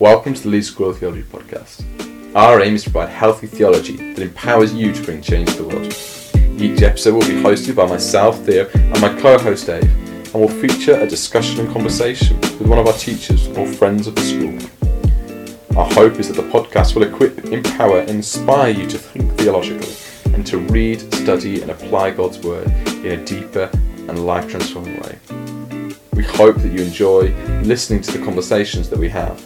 Welcome to the Leeds School of Theology podcast. Our aim is to provide healthy theology that empowers you to bring change to the world. Each episode will be hosted by myself, Theo, and my co host Dave, and will feature a discussion and conversation with one of our teachers or friends of the school. Our hope is that the podcast will equip, empower, and inspire you to think theologically and to read, study, and apply God's Word in a deeper and life transforming way. We hope that you enjoy listening to the conversations that we have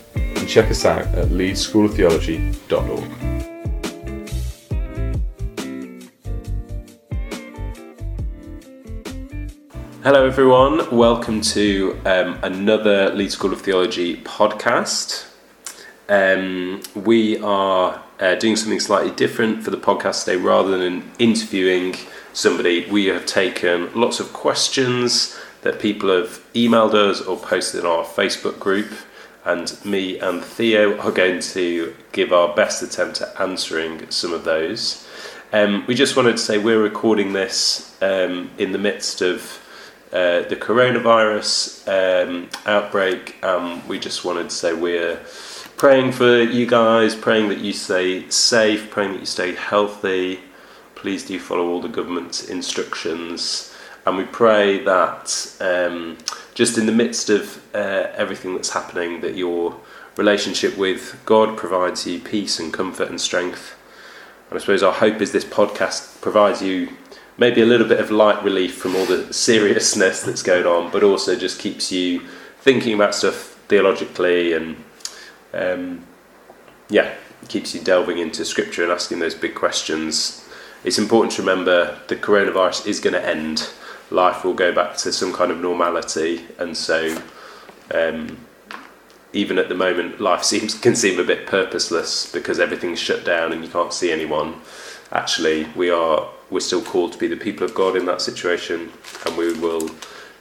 check us out at leedschooloftheology.org. Hello, everyone. Welcome to um, another Leeds School of Theology podcast. Um, we are uh, doing something slightly different for the podcast today. Rather than interviewing somebody, we have taken lots of questions that people have emailed us or posted in our Facebook group and me and Theo are going to give our best attempt at answering some of those. Um, we just wanted to say we're recording this um, in the midst of uh, the coronavirus um, outbreak. we just wanted to say we're praying for you guys, praying that you stay safe, praying that you stay healthy. Please do follow all the government's instructions. And we pray that um, just in the midst of uh, everything that's happening, that your relationship with God provides you peace and comfort and strength. And I suppose our hope is this podcast provides you maybe a little bit of light relief from all the seriousness that's going on, but also just keeps you thinking about stuff theologically and um, yeah, keeps you delving into scripture and asking those big questions. It's important to remember the coronavirus is going to end life will go back to some kind of normality, and so um, even at the moment, life seems can seem a bit purposeless because everything's shut down and you can't see anyone. Actually, we are we're still called to be the people of God in that situation, and we will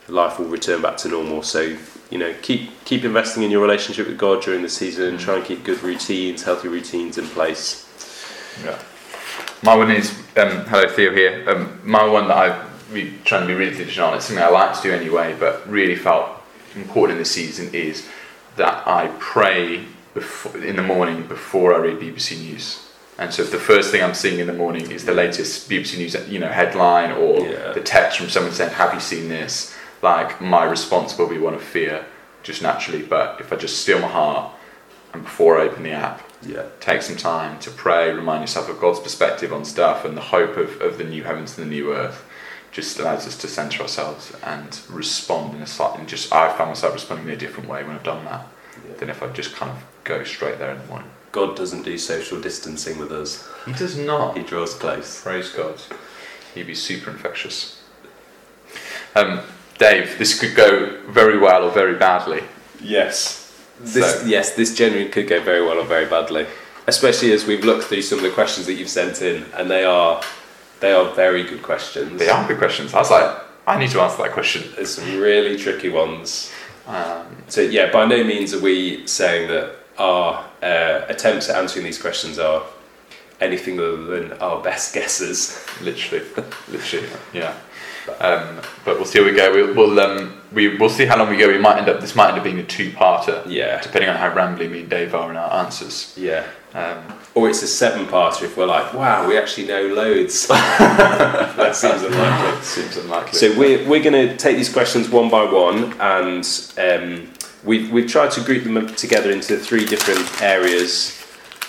life will return back to normal. So you know, keep keep investing in your relationship with God during the season, and try and keep good routines, healthy routines in place. Yeah. My one is um, hello Theo here. Um, my one that I trying to be really traditional. It's something I like to do anyway, but really felt important in this season is that I pray before, in the morning before I read BBC News. And so if the first thing I'm seeing in the morning is the latest BBC News, you know, headline or yeah. the text from someone saying, "Have you seen this?" Like my response will be one of fear, just naturally. But if I just still my heart and before I open the app, yeah. take some time to pray, remind yourself of God's perspective on stuff and the hope of, of the new heavens and the new earth just allows us to center ourselves and respond in a slightly just I found myself responding in a different way when I've done that yeah. than if I just kind of go straight there in the morning. God doesn't do social distancing with us. He does not. He draws close. Praise God. He'd be super infectious. Um, Dave, this could go very well or very badly. Yes. This, so. Yes, this genuinely could go very well or very badly. Especially as we've looked through some of the questions that you've sent in, and they are they are very good questions. They are good questions. I was like, I need to answer that question. There's some really tricky ones. Um, so yeah, by no means are we saying that our uh, attempts at answering these questions are anything other than our best guesses. Literally, literally, yeah. Um, but we'll see how we go. We'll we'll, um, we, we'll see how long we go. We might end up. This might end up being a two-parter. Yeah. Depending on how rambly me and Dave are in our answers. Yeah. Um, or it's a seven-parter if we're like, wow, we actually know loads. that seems unlikely. Seems unlikely. So we're we're going to take these questions one by one, and um, we've we've tried to group them together into three different areas.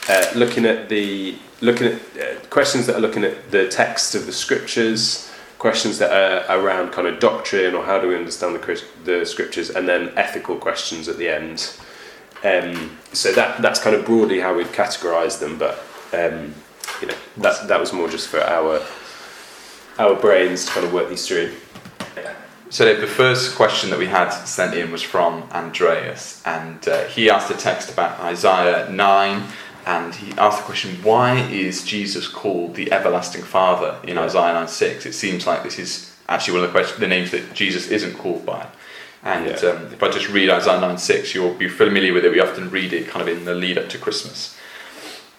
Uh, looking at the looking at uh, questions that are looking at the text of the scriptures questions that are around kind of doctrine or how do we understand the, the scriptures, and then ethical questions at the end. Um, so that that's kind of broadly how we've categorised them, but um, you know that that was more just for our our brains to kind of work these through. So the first question that we had sent in was from Andreas, and uh, he asked a text about Isaiah nine and he asked the question, why is Jesus called the everlasting Father in Isaiah 9 6? It seems like this is actually one of the, questions, the names that Jesus isn't called by. And yeah. um, if I just read Isaiah 9 6, you'll be familiar with it. We often read it kind of in the lead up to Christmas.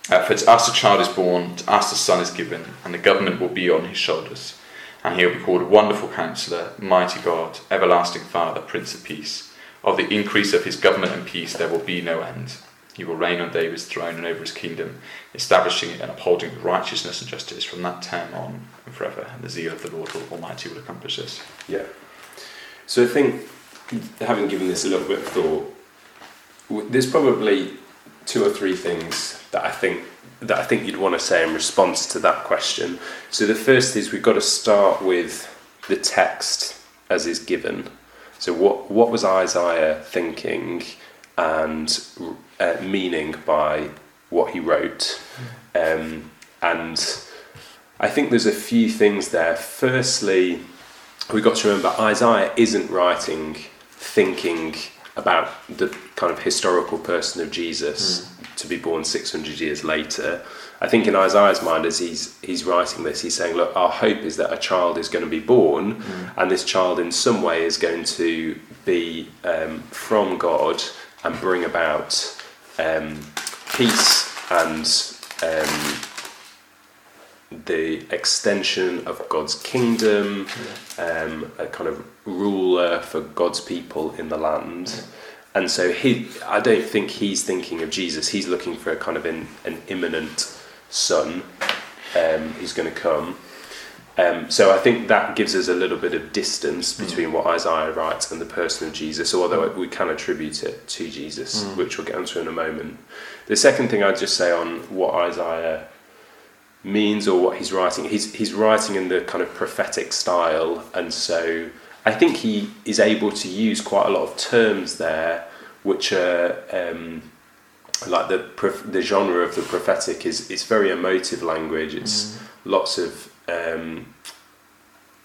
Uh, For to us a child is born, to us a son is given, and the government will be on his shoulders. And he will be called Wonderful Counselor, Mighty God, Everlasting Father, Prince of Peace. Of the increase of his government and peace there will be no end He will reign on David's throne and over his kingdom, establishing it and upholding with righteousness and justice from that time on and forever. And the zeal of the Lord Almighty will accomplish this. Yeah. So I think, having given this a little bit of thought, there's probably two or three things that I think that I think you'd want to say in response to that question. So the first is we've got to start with the text as is given. So what what was Isaiah thinking and uh, meaning by what he wrote? Um, and I think there's a few things there. Firstly, we've got to remember Isaiah isn't writing thinking about the kind of historical person of Jesus mm. to be born 600 years later. I think in Isaiah's mind, as he's he's writing this, he's saying, "Look, our hope is that a child is going to be born, mm. and this child, in some way, is going to be um, from God and bring about um, peace and um, the extension of God's kingdom, um, a kind of ruler for God's people in the land. And so he, I don't think he's thinking of Jesus. He's looking for a kind of an, an imminent son um, who's going to come. Um, so I think that gives us a little bit of distance mm. between mm. what Isaiah writes and the person of Jesus, although we can attribute it to Jesus, mm. which we'll get onto in a moment. The second thing I'd just say on what Isaiah means or what he's writing. He's he's writing in the kind of prophetic style, and so I think he is able to use quite a lot of terms there, which are um, like the the genre of the prophetic is it's very emotive language. It's mm. lots of um,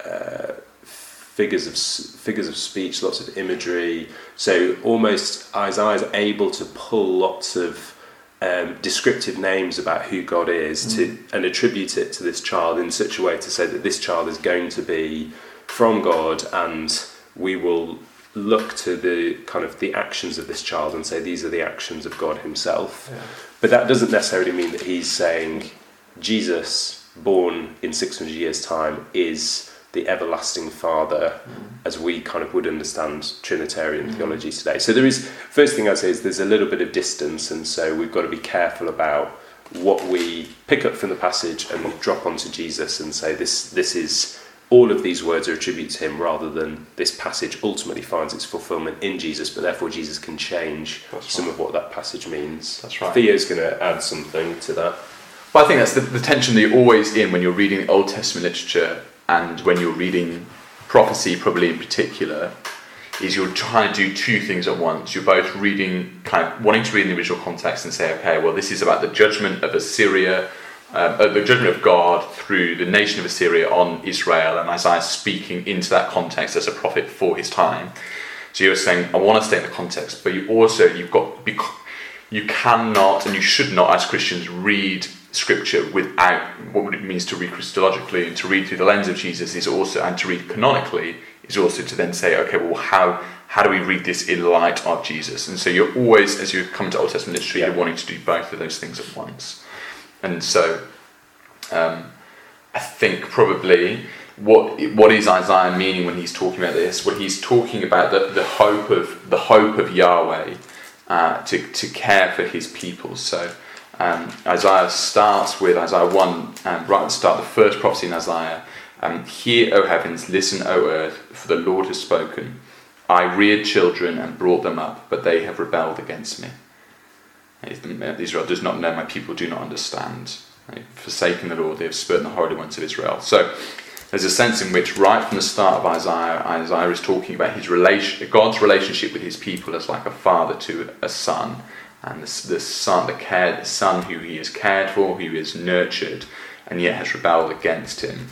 uh, figures of figures of speech, lots of imagery. So almost Isaiah is able to pull lots of um, descriptive names about who God is mm. to and attribute it to this child in such a way to say that this child is going to be from God and we will look to the kind of the actions of this child and say these are the actions of God himself. Yeah. But that doesn't necessarily mean that he's saying Jesus born in 600 years time is the everlasting Father, mm. as we kind of would understand Trinitarian mm. theology today. So there is first thing I'd say is there's a little bit of distance, and so we've got to be careful about what we pick up from the passage and drop onto Jesus and say this this is all of these words are attributed to him rather than this passage ultimately finds its fulfillment in Jesus, but therefore Jesus can change that's some right. of what that passage means. That's right. Theo's going to add something to that. Well, I think that's the, the tension that you're always in when you're reading Old Testament literature and when you're reading prophecy, probably in particular, is you're trying to do two things at once. You're both reading, kind of wanting to read in the original context and say, okay, well, this is about the judgment of Assyria, um, uh, the judgment of God through the nation of Assyria on Israel, and Isaiah speaking into that context as a prophet for his time. So you're saying, I want to stay in the context, but you also you've got you cannot and you should not, as Christians, read scripture without what it means to read Christologically and to read through the lens of Jesus is also and to read canonically is also to then say, okay, well how how do we read this in light of Jesus? And so you're always, as you come to Old Testament literature, yeah. you're wanting to do both of those things at once. And so um, I think probably what what is Isaiah meaning when he's talking about this? Well, he's talking about the, the hope of the hope of Yahweh uh, to to care for His people. So um, Isaiah starts with Isaiah 1, um, right at the start, the first prophecy in Isaiah. Um, Hear, O heavens, listen, O earth, for the Lord has spoken. I reared children and brought them up, but they have rebelled against me. Israel does not know, my people do not understand. Right? Forsaking the Lord, they have spurned the Holy Ones of Israel. So there's a sense in which, right from the start of Isaiah, Isaiah is talking about his relation, God's relationship with his people as like a father to a son and the, son, the care, the son who he has cared for, who has nurtured, and yet has rebelled against him.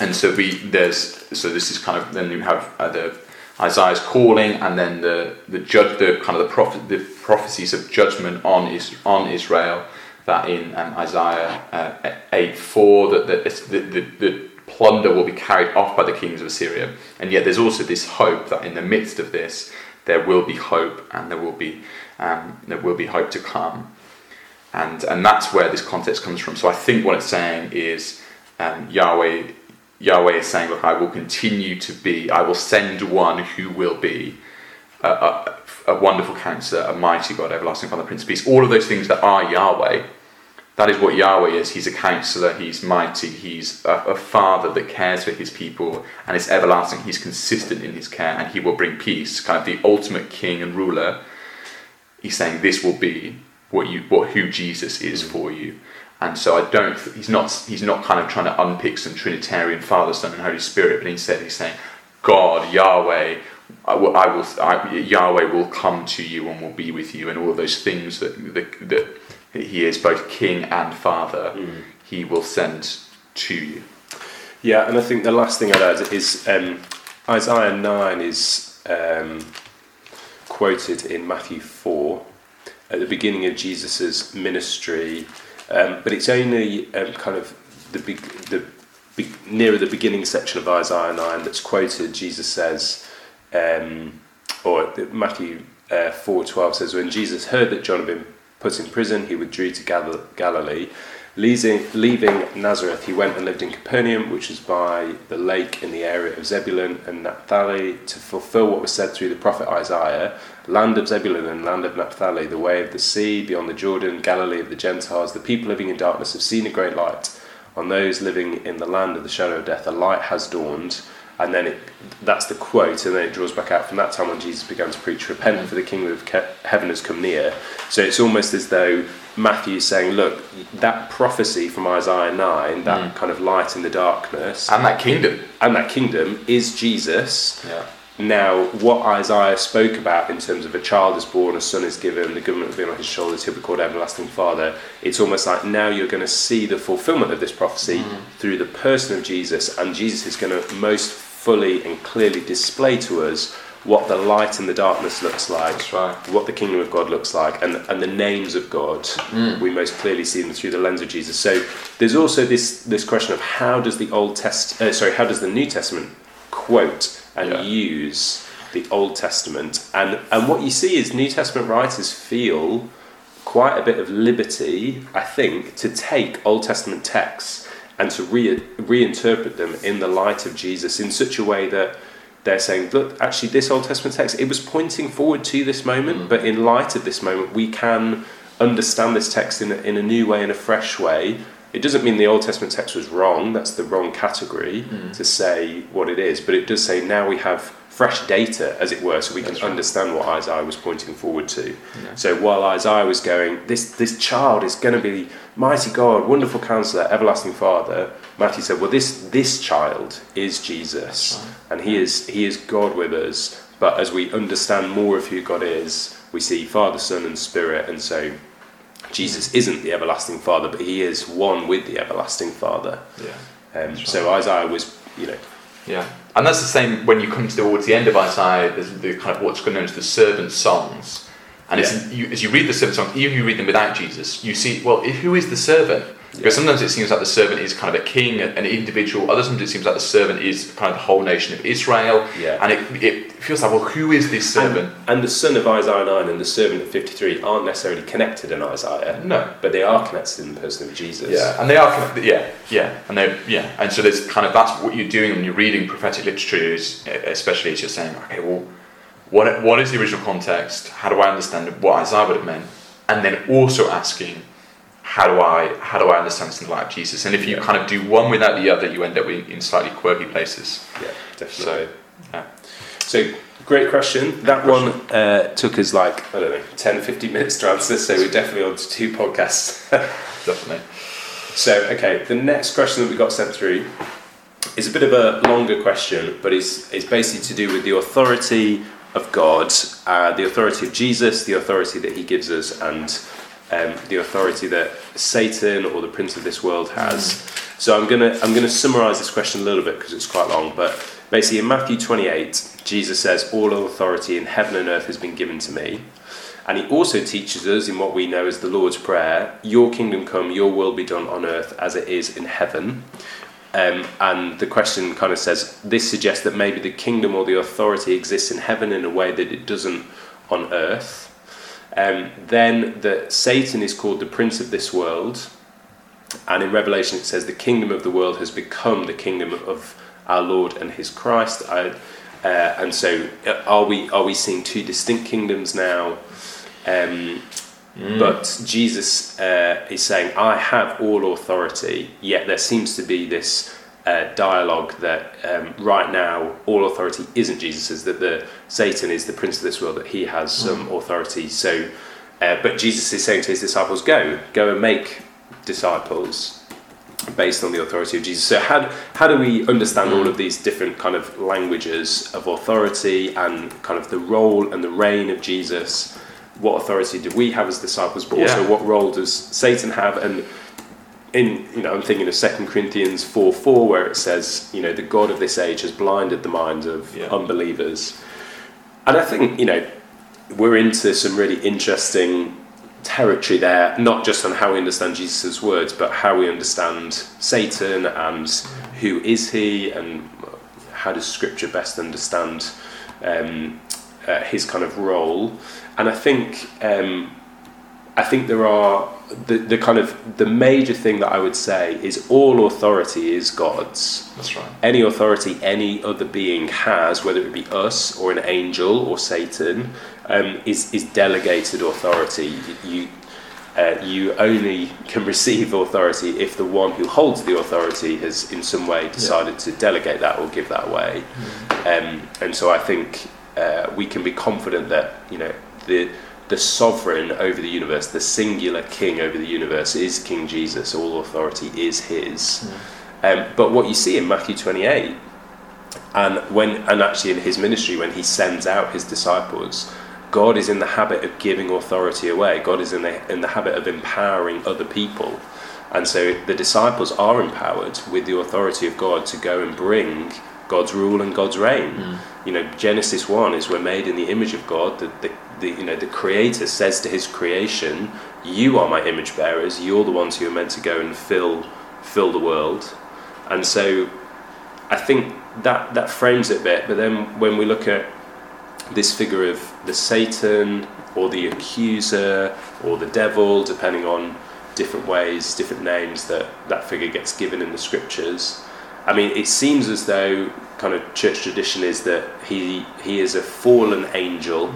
And so we there's so this is kind of then you have uh, the Isaiah's calling, and then the the judge the kind of the prophet the prophecies of judgment on is on Israel that in um, Isaiah uh, eight four that the, the, the plunder will be carried off by the kings of Assyria, and yet there's also this hope that in the midst of this there will be hope and there will be um, there will be hope to come. And, and that's where this context comes from. So I think what it's saying is um, Yahweh, Yahweh is saying, Look, I will continue to be, I will send one who will be. a, a, a wonderful counselor, a mighty God, everlasting Father, Prince of Peace. All of those things that are Yahweh. That is what Yahweh is. He's a counselor, he's mighty, he's a, a, father that cares for his people, and is everlasting. He's consistent in his care, and he will bring peace. Kind of the ultimate king and ruler. He's saying this will be what you, what who Jesus is mm. for you. And so I don't. He's not. He's not kind of trying to unpick some Trinitarian Father, Son, and Holy Spirit, but instead he's saying, God, Yahweh, I will, I will I, Yahweh will come to you and will be with you, and all of those things that that, that He is both King and Father. Mm. He will send to you. Yeah, and I think the last thing I'd add is um, Isaiah nine is um, quoted in Matthew four at the beginning of Jesus's ministry um, but it's only um, kind of the big, the nearer the beginning section of Isaiah 9 that's quoted. Jesus says, um, or Matthew uh, 4:12 says, when Jesus heard that John had been put in prison, he withdrew to Gal- Galilee. Leaving, leaving Nazareth, he went and lived in Capernaum, which is by the lake in the area of Zebulun and Naphtali, to fulfill what was said through the prophet Isaiah land of Zebulun and land of Naphtali, the way of the sea, beyond the Jordan, Galilee of the Gentiles. The people living in darkness have seen a great light. On those living in the land of the shadow of death, a light has dawned. And then it, that's the quote, and then it draws back out from that time when Jesus began to preach, Repent, for the kingdom of heaven has come near. So it's almost as though Matthew is saying, look, that prophecy from Isaiah 9, that mm. kind of light in the darkness. And that kingdom. And that kingdom is Jesus. Yeah. Now, what Isaiah spoke about in terms of a child is born, a son is given, the government will be on his shoulders, he'll be called Everlasting Father, it's almost like now you're going to see the fulfillment of this prophecy mm. through the person of Jesus, and Jesus is going to most fully and clearly display to us what the light and the darkness looks like, right. what the kingdom of God looks like, and, and the names of God. Mm. We most clearly see them through the lens of Jesus. So there's also this this question of how does the Old Test, uh, sorry, how does the New Testament quote and yeah. use the Old Testament? And and what you see is New Testament writers feel quite a bit of liberty, I think, to take Old Testament texts and to re- reinterpret them in the light of Jesus in such a way that they're saying, look, actually, this Old Testament text, it was pointing forward to this moment, mm. but in light of this moment, we can understand this text in a, in a new way, in a fresh way. It doesn't mean the Old Testament text was wrong, that's the wrong category mm. to say what it is, but it does say now we have fresh data, as it were, so we That's can right. understand what Isaiah was pointing forward to. Yeah. So while Isaiah was going, this, this child is going to be mighty God, wonderful counselor, everlasting Father, Matthew said, well, this, this child is Jesus, right. and he is, he is God with us. But as we understand more of who God is, we see Father, Son, and Spirit, and so Jesus isn't the everlasting Father, but he is one with the everlasting Father. Yeah. Um, so Isaiah was, you know, yeah, and that's the same when you come towards the end of Isaiah. There's the kind of what's known as the servant songs, and yeah. you, as you read the servant songs, even if you read them without Jesus, you see, well, who is the servant? Because sometimes it seems like the servant is kind of a king, an individual. Other times it seems like the servant is kind of the whole nation of Israel. Yeah. And it, it feels like, well, who is this servant? And, and, the son of Isaiah 9 and the servant of 53 aren't necessarily connected in Isaiah. No. But they are connected in the person of Jesus. Yeah. And they are connected, yeah, yeah. And they yeah. And so there's kind of, that's what you're doing when you're reading prophetic literature, is, especially as you're saying, okay, well, what, what is the original context? How do I understand what Isaiah would have meant? And then also asking, how do I how do I understand this in the light of Jesus? And if you yeah. kind of do one without the other, you end up in slightly quirky places. Yeah, definitely. So, yeah. so great question. That question. one uh, took us like I don't know 10, 15 minutes to answer. So we're definitely on to two podcasts. definitely. So okay, the next question that we got sent through is a bit of a longer question, but it's it's basically to do with the authority of God, uh, the authority of Jesus, the authority that He gives us, and um, the authority that Satan or the prince of this world has. Mm. So I'm gonna I'm gonna summarize this question a little bit because it's quite long. But basically, in Matthew 28, Jesus says, "All authority in heaven and earth has been given to me." And he also teaches us in what we know as the Lord's Prayer, Your kingdom come, your will be done on earth as it is in heaven. Um, and the question kind of says this suggests that maybe the kingdom or the authority exists in heaven in a way that it doesn't on earth. Um, then that Satan is called the prince of this world, and in Revelation it says the kingdom of the world has become the kingdom of our Lord and His Christ. I, Uh, and so, uh, are we are we seeing two distinct kingdoms now? Um, But Jesus uh, is saying, "I have all authority." Yet there seems to be this uh, dialogue that um, right now all authority isn't Jesus's. That the Satan is the prince of this world. That he has some authority. So, uh, but Jesus is saying to his disciples, "Go, go and make disciples." based on the authority of Jesus. So how do, how do we understand all of these different kind of languages of authority and kind of the role and the reign of Jesus? What authority do we have as disciples, but also what role does Satan have? And in you know, I'm thinking of Second Corinthians four four, where it says, you know, the God of this age has blinded the minds of Yeah. unbelievers. And I think you know we're into some really interesting territory there, not just on how we understand Jesus' words, but how we understand Satan and who is he and how does Scripture best understand um, uh, his kind of role. And I think um, I think there are the, the kind of the major thing that I would say is all authority is God's That's right. any authority any other being has, whether it be us or an angel or Satan, um, is is delegated authority. You uh, you only can receive authority if the one who holds the authority has in some way decided to delegate that or give that away. Um, and so I think uh, we can be confident that you know the the sovereign over the universe, the singular king over the universe, is King Jesus. All authority is his. Um, but what you see in Matthew 28, and when and actually in his ministry, when he sends out his disciples, God is in the habit of giving authority away. God is in the in the habit of empowering other people, and so the disciples are empowered with the authority of God to go and bring God's rule and God's reign. Hmm. You know, Genesis one is we're made in the image of God. The, the, the you know the Creator says to His creation, "You are my image bearers. You're the ones who are meant to go and fill fill the world." And so, I think that that frames it a bit. But then when we look at this figure of the Satan or the accuser or the devil, depending on different ways, different names that that figure gets given in the scriptures. I mean, it seems as though kind of church tradition is that he he is a fallen angel,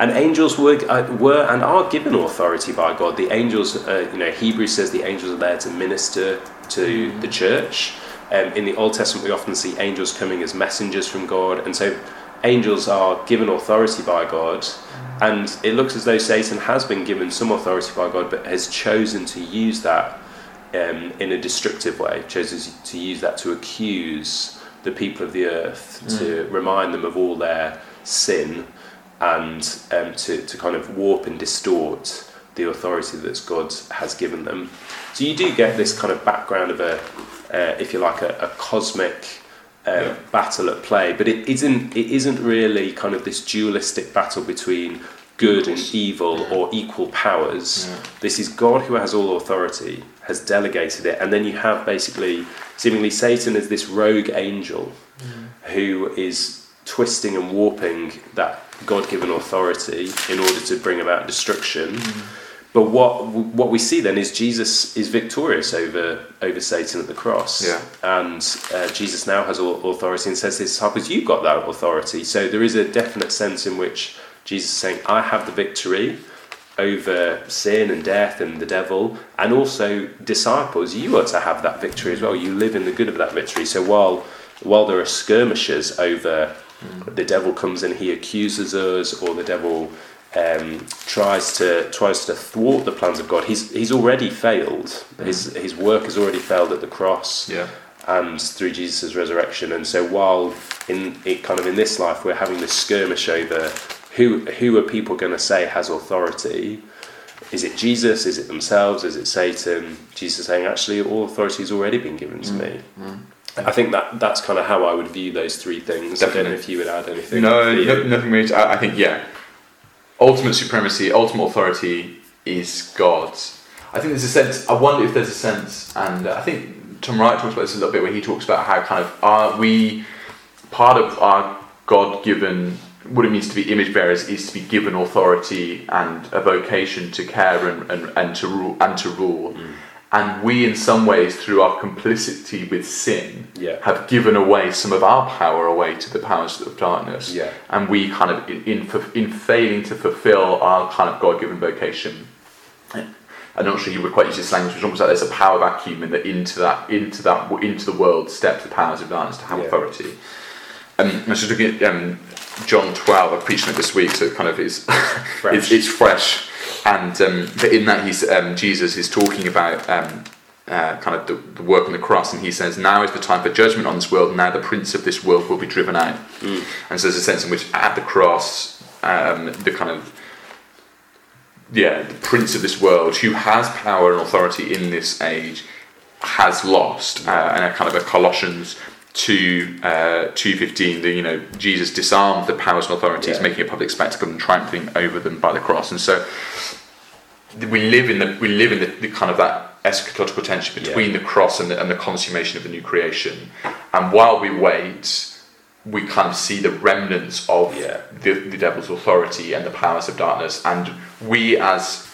and angels were uh, were and are given authority by God. The angels, uh, you know, Hebrews says the angels are there to minister to the church. Um, in the Old Testament, we often see angels coming as messengers from God, and so angels are given authority by God. And it looks as though Satan has been given some authority by God, but has chosen to use that um, in a destructive way, chooses to use that to accuse the people of the earth, to remind them of all their sin, and um, to, to kind of warp and distort the authority that God has given them. So you do get this kind of background of a, uh, if you like, a, a cosmic uh, Yeah. battle at play, but it isn't. It isn't really kind of this dualistic battle between good and evil or equal powers. This is God who has all authority, has delegated it, and then you have basically seemingly Satan as this rogue angel who is twisting and warping that God-given authority in order to bring about destruction. But what what we see then is Jesus is victorious over over Satan at the cross, Yeah. and uh, Jesus now has all authority and says to his disciples, "You've got that authority." So there is a definite sense in which Jesus is saying, "I have the victory over sin and death and the devil, and also disciples, you are to have that victory as well. You live in the good of that victory." So while while there are skirmishes over the devil comes and he accuses us, or the devil um, tries to tries to thwart the plans of God. He's he's already failed. His his work has already failed at the cross Yeah. and through Jesus' resurrection. And so while in it kind of in this life we're having this skirmish over who who are people going to say has authority. Is it Jesus? Is it themselves? Is it Satan? Jesus is saying, actually, all authority has already been given to me. I think that that's kind of how I would view those three things. I don't know if you would add anything. No, no nothing really. I, I think yeah. Ultimate supremacy, ultimate authority is God's. I think there's a sense. I wonder if there's a sense, and uh, I think Tom Wright talks about this a little bit, where he talks about how kind of are we part of our God-given what it means to be image bearers is to be given authority and a vocation to care and, and, and to rule and to rule. Mm. And we, in some ways, through our complicity with sin, Yeah. have given away some of our power away to the powers of darkness. Yeah. And we kind of, in, in, in failing to fulfill our kind of God given vocation, I'm not sure you would quite use this language, but almost like there's a power vacuum, and that into that, into that, into the world steps the powers of darkness to have Yeah. authority. Um, I was just looking at um, John 12. I preached on it this week, so it kind of is Fresh. it's, it's fresh. And um, but in that, he's um, Jesus is talking about um, uh, kind of the, the work on the cross, and he says, "Now is the time for judgment on this world. Now the prince of this world will be driven out." And so there's a sense in which at the cross, um, the kind of yeah, the prince of this world, who has power and authority in this age, has lost. Uh, and a kind of a Colossians two uh, two fifteen, the you know Jesus disarmed the powers and authorities, Yeah. making a public spectacle and triumphing over them by the cross. And so we live in the we live in the, the kind of that eschatological tension between the cross and the, and the consummation of the new creation. And while we wait, we kind of see the remnants of Yeah. the, the devil's authority and the powers of darkness. And we, as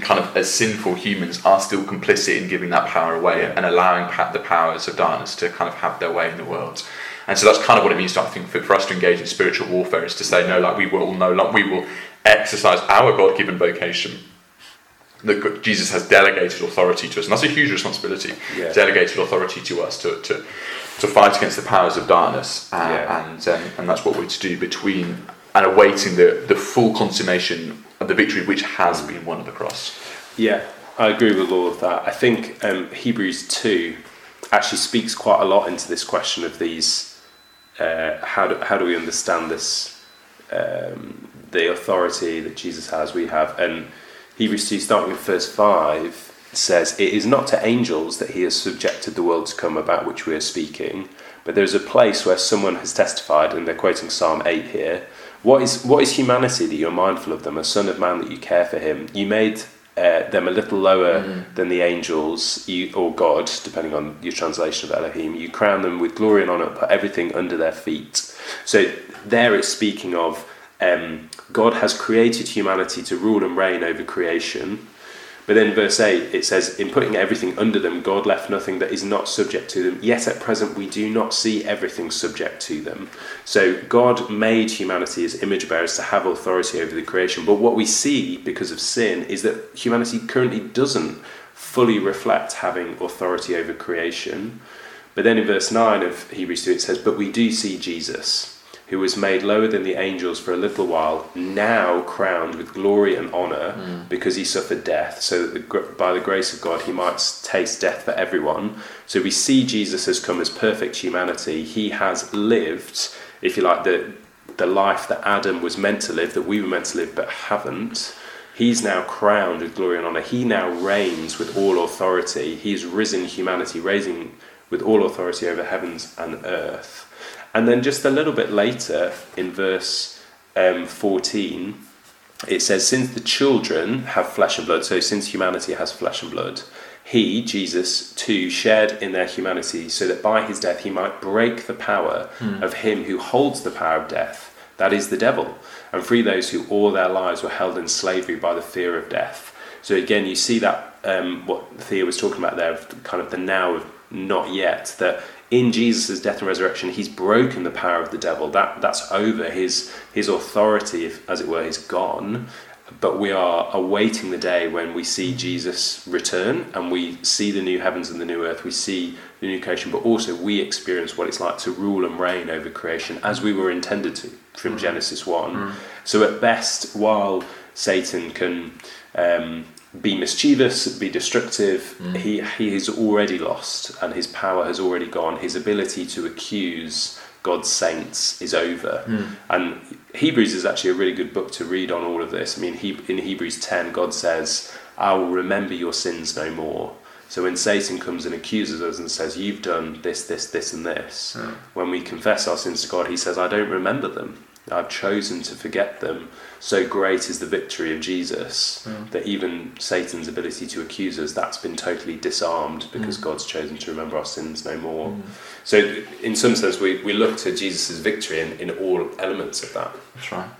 kind of as sinful humans, are still complicit in giving that power away Yeah. and allowing pa- the powers of darkness to kind of have their way in the world. And so that's kind of what it means to I think for, for us to engage in spiritual warfare is to say no, like we will no, like we will exercise our God-given vocation that Jesus has delegated authority to us, and that's a huge responsibility. Yeah. Delegated authority to us to, to, to fight against the powers of darkness, uh, Yeah. and um, and that's what we're to do between and awaiting the, the full consummation of the victory which has been won at the cross. Yeah, I agree with all of that. I think um, Hebrews 2 actually speaks quite a lot into this question of these uh, how, do, how do we understand this, um, the authority that Jesus has, we have. And Hebrews 2, starting with verse 5, says, It is not to angels that he has subjected the world to come about which we are speaking, but there is a place where someone has testified, and they're quoting Psalm 8 here. What is, what is humanity that you're mindful of them, a son of man that you care for him? You made uh, them a little lower than the angels, you, or God, depending on your translation of Elohim. You crown them with glory and honor, put everything under their feet. So there it's speaking of um, God has created humanity to rule and reign over creation. But then verse 8, it says, In putting everything under them, God left nothing that is not subject to them. Yet at present, we do not see everything subject to them. So God made humanity as image bearers to have authority over the creation. But what we see because of sin is that humanity currently doesn't fully reflect having authority over creation. But then in verse 9 of Hebrews 2, it says, But we do see Jesus who was made lower than the angels for a little while, now crowned with glory and honor hmm. because he suffered death, so that the, by the grace of God he might taste death for everyone. So we see Jesus has come as perfect humanity. He has lived, if you like, the, the life that Adam was meant to live, that we were meant to live but haven't. He's now crowned with glory and honor. He now reigns with all authority. He's risen humanity, raising with all authority over heavens and earth. And then just a little bit later in verse um, 14, it says, Since the children have flesh and blood, so since humanity has flesh and blood, he, Jesus, too, shared in their humanity, so that by his death he might break the power of him who holds the power of death, that is the devil, and free those who all their lives were held in slavery by the fear of death. So again, you see that um, what Theo was talking about there, kind of the now of not yet, that in Jesus' death and resurrection, he's broken the power of the devil. That that's over. His his authority, if, as it were, is gone. But we are awaiting the day when we see Jesus return and we see the new heavens and the new earth. We see the new creation, but also we experience what it's like to rule and reign over creation as we were intended to from Genesis 1. So, at best, while Satan can um, be mischievous, be destructive, mm. he, he has already lost and his power has already gone. His ability to accuse God's saints is over. Hmm. And Hebrews is actually a really good book to read on all of this. I mean, he, in Hebrews 10, God says, I will remember your sins no more. So when Satan comes and accuses us and says, You've done this, this, this, and this, hmm. when we confess our sins to God, he says, I don't remember them. I've chosen to forget them. So great is the victory of Jesus hmm. that even Satan's ability to accuse us, that's been totally disarmed because hmm. God's chosen to remember our sins no more. Hmm. So, in some sense, we, we look to Jesus' victory in, in all elements of that. That's right.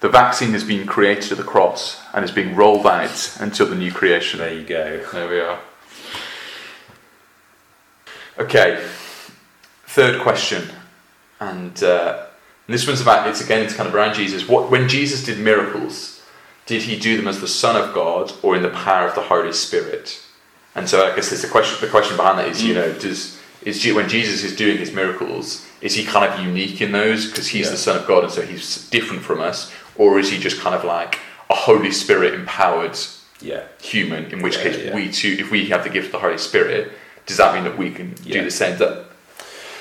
The vaccine has been created at the cross and is being rolled out until the new creation. There you go. There we are. Okay, third question, and uh, this one's about it's again it's kind of around Jesus. What when Jesus did miracles, did he do them as the Son of God or in the power of the Holy Spirit? And so I guess there's the question. The question behind that is, you mm. know, does is when Jesus is doing his miracles, is he kind of unique in those because he's Yeah. the Son of God and so he's different from us, or is he just kind of like a Holy Spirit empowered Yeah. human? In which Yeah, case, we too, if we have the gift of the Holy Spirit, does that mean that we can do the same? That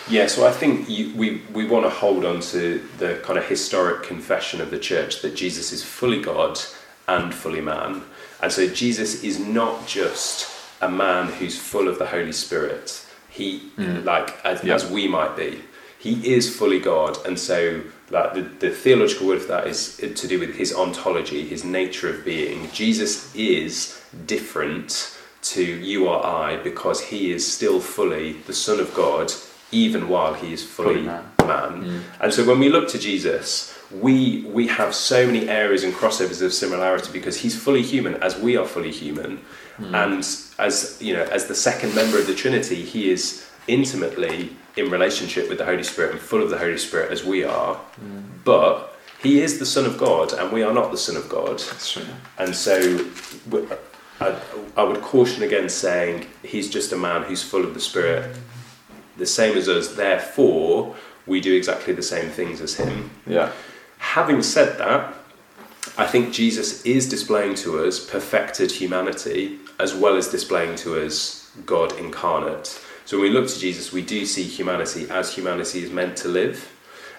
Yeah, so I think you, we, we want to hold on to the kind of historic confession of the church that Jesus is fully God and fully man. And so Jesus is not just a man who's full of the Holy Spirit. He, mm. like, as, Yeah. as we might be, he is fully God. And so, like, the, the theological word for that is to do with his ontology, his nature of being. Jesus is different to you or I because he is still fully the Son of God, even while he is fully, Fully man. man. And so when we look to Jesus, we we have so many areas and crossovers of similarity because he's fully human as we are fully human. Hmm. And as you know, as the second member of the Trinity, he is intimately in relationship with the Holy Spirit and full of the Holy Spirit as we are. Hmm. But he is the Son of God and we are not the Son of God. that's true. And so I would caution against saying he's just a man who's full of the Spirit, the same as us, therefore we do exactly the same things as him. Yeah. Having said that, I think Jesus is displaying to us perfected humanity as well as displaying to us God incarnate. So when we look to Jesus, we do see humanity as humanity is meant to live.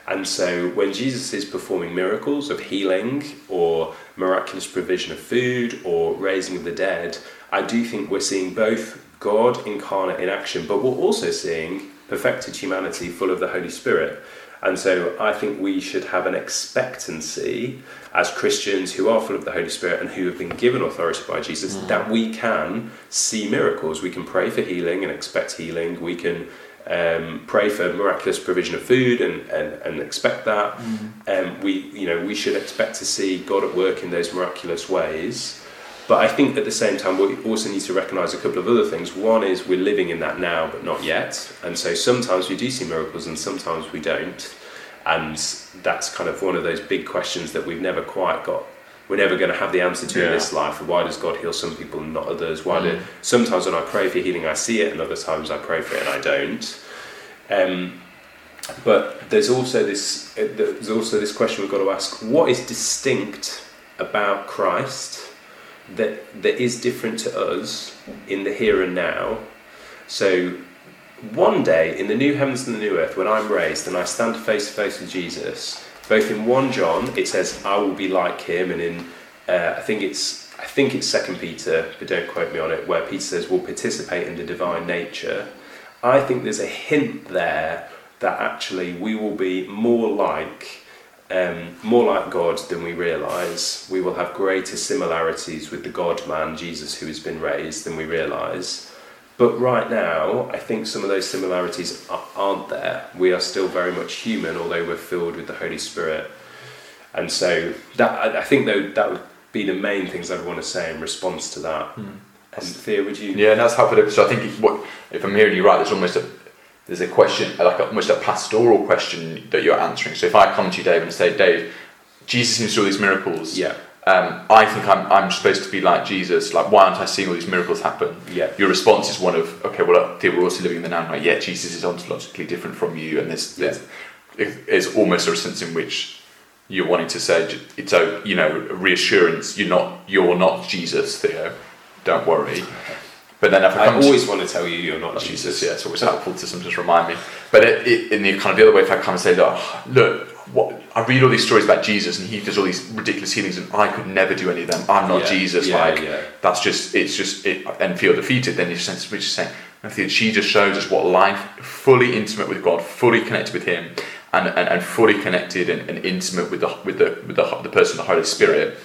And so when Jesus is performing miracles of healing or miraculous provision of food or raising of the dead, I do think we're seeing both God incarnate in action, but we're also seeing perfected humanity full of the Holy Spirit. And so I think we should have an expectancy as Christians who are full of the Holy Spirit and who have been given authority by Jesus that we can see miracles. We can pray for healing and expect healing. We can um, pray for miraculous provision of food and, and, and expect that. Um, we, you know, we should expect to see God at work in those miraculous ways. But I think at the same time, we also need to recognise a couple of other things. One is we're living in that now, but not yet. And so sometimes we do see miracles and sometimes we don't. And that's kind of one of those big questions that we've never quite got. We're never going to have the answer to in this life. Why does God heal some people and not others? Why do sometimes when I pray for healing, I see it, and other times I pray for it and I don't. Um, but there's also this uh, there's also this question we've got to ask: What is distinct about Christ that that is different to us in the here and now? So one day in the new heavens and the new earth, when I'm raised and I stand face to face with Jesus, both in one John it says I will be like him, and in uh, I think it's I think it's Second Peter, but don't quote me on it, where Peter says we'll participate in the divine nature. I think there's a hint there that actually we will be more like um, more like God than we realise. We will have greater similarities with the God man Jesus who has been raised than we realise. But right now, I think some of those similarities aren't there. We are still very much human, although we're filled with the Holy Spirit. And so that I I think though that would be the main things I'd want to say in response to that. And Theo, would you? Yeah, and that's helpful. So I think if, what, if I'm hearing you right, there's almost a there's a question, like almost a pastoral question that you're answering. So if I come to you, Dave, and say, Dave, Jesus seems to do all these miracles. Yeah. Um, I think I'm, I'm supposed to be like Jesus. Like, why aren't I seeing all these miracles happen? Yeah. Your response is one of, okay, well, we're also living in the now. Like, yeah, Jesus is ontologically different from you, and there's, there's it's almost a sense in which you're wanting to say it's a you know a reassurance. You're not you're not Jesus, Theo. Don't worry. But then if I I come to- always want to tell you you're not Jesus, Jesus. yeah, it's always helpful to sometimes remind me. But it, it, in the kind of the other way, if I come and say, look, look, what, I read all these stories about Jesus and he does all these ridiculous healings, and I could never do any of them. I'm not Yeah, Jesus. yeah, like yeah. that's just it's just it, and feel defeated. Then you're just which is saying, she just shows us what life, fully intimate with God, fully connected with Him, and, and, and fully connected and, and intimate with the with the with the, the person, the Holy Spirit.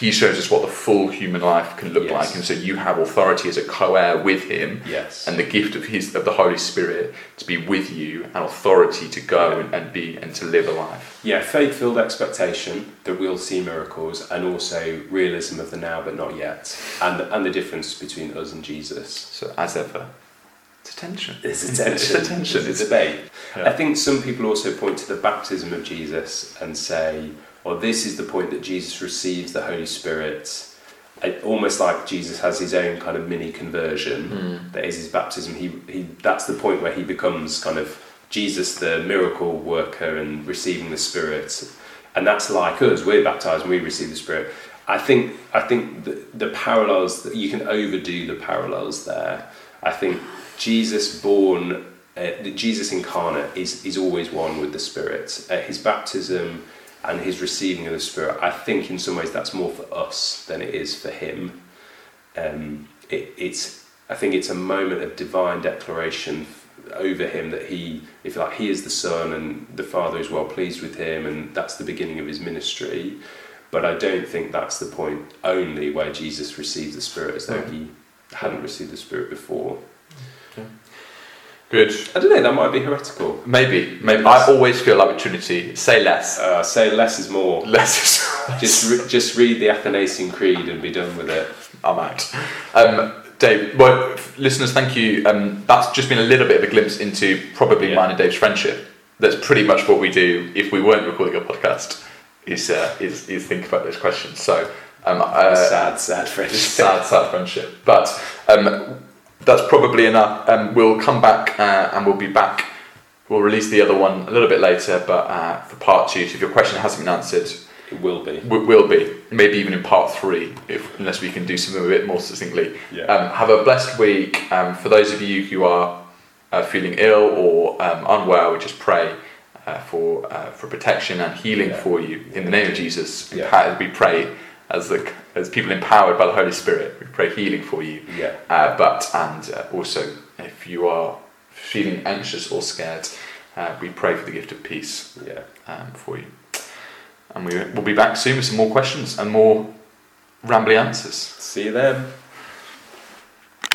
He shows us what the full human life can look Yes. like, and so you have authority as a co-heir with Him Yes. and the gift of his of the Holy Spirit to be with you and authority to go and, and be and to live a life. Yeah, faith filled expectation that we'll see miracles, and also realism of the now but not yet, and and the difference between us and Jesus. So as ever. It's attention. It's It's attention. attention. It's a debate. Yeah. I think some people also point to the baptism of Jesus and say, well, this is the point that Jesus receives the Holy Spirit. It- almost like Jesus has his own kind of mini conversion. Mm. That is his baptism. He, he that's the point where he becomes kind of Jesus, the miracle worker, and receiving the Spirit. And that's like us. We're baptized and we receive the Spirit. I think I think the, the parallels that you can overdo the parallels there. I think Jesus born, uh, Jesus incarnate is is always one with the Spirit. Uh, his baptism and his receiving of the Spirit. I think in some ways that's more for us than it is for him. Um, it, it's I think it's a moment of divine declaration over him that he, if like, he is the son and the father is well pleased with him, and that's the beginning of his ministry. But I don't think that's the point only where Jesus receives the Spirit as though he hadn't received the Spirit before. Good. I don't know, that might be heretical. Maybe. Maybe. I always feel like with Trinity, say less. Uh, say less is more. Less is. Just, re- just read the Athanasian Creed and be done with it. I'm out. Um, Dave, well, listeners, thank you. Um, that's just been a little bit of a glimpse into probably Yeah. mine and Dave's friendship. That's pretty much what we do if we weren't recording a podcast. Is uh, is, is think about those questions. So um, uh, sad, sad friendship. sad, sad friendship. But um, that's probably enough. Um, we'll come back uh, and we'll be back. We'll release the other one a little bit later, but uh, for part two. So if your question hasn't been answered, It will be. we will be. Maybe even in part three, if unless we can do something a bit more succinctly. Yeah. Um, have a blessed week. Um, for those of you who are uh, feeling ill or um, unwell, we just pray uh, for uh, for protection and healing Yeah. for you in the name of Jesus. Yeah. We pray as the as people empowered by the Holy Spirit. We pray healing for you. yeah. Uh, but and uh, also, if you are feeling anxious or scared, uh, we pray for the gift of peace Yeah. um, for you. And we will be back soon with some more questions and more rambly answers. See you then.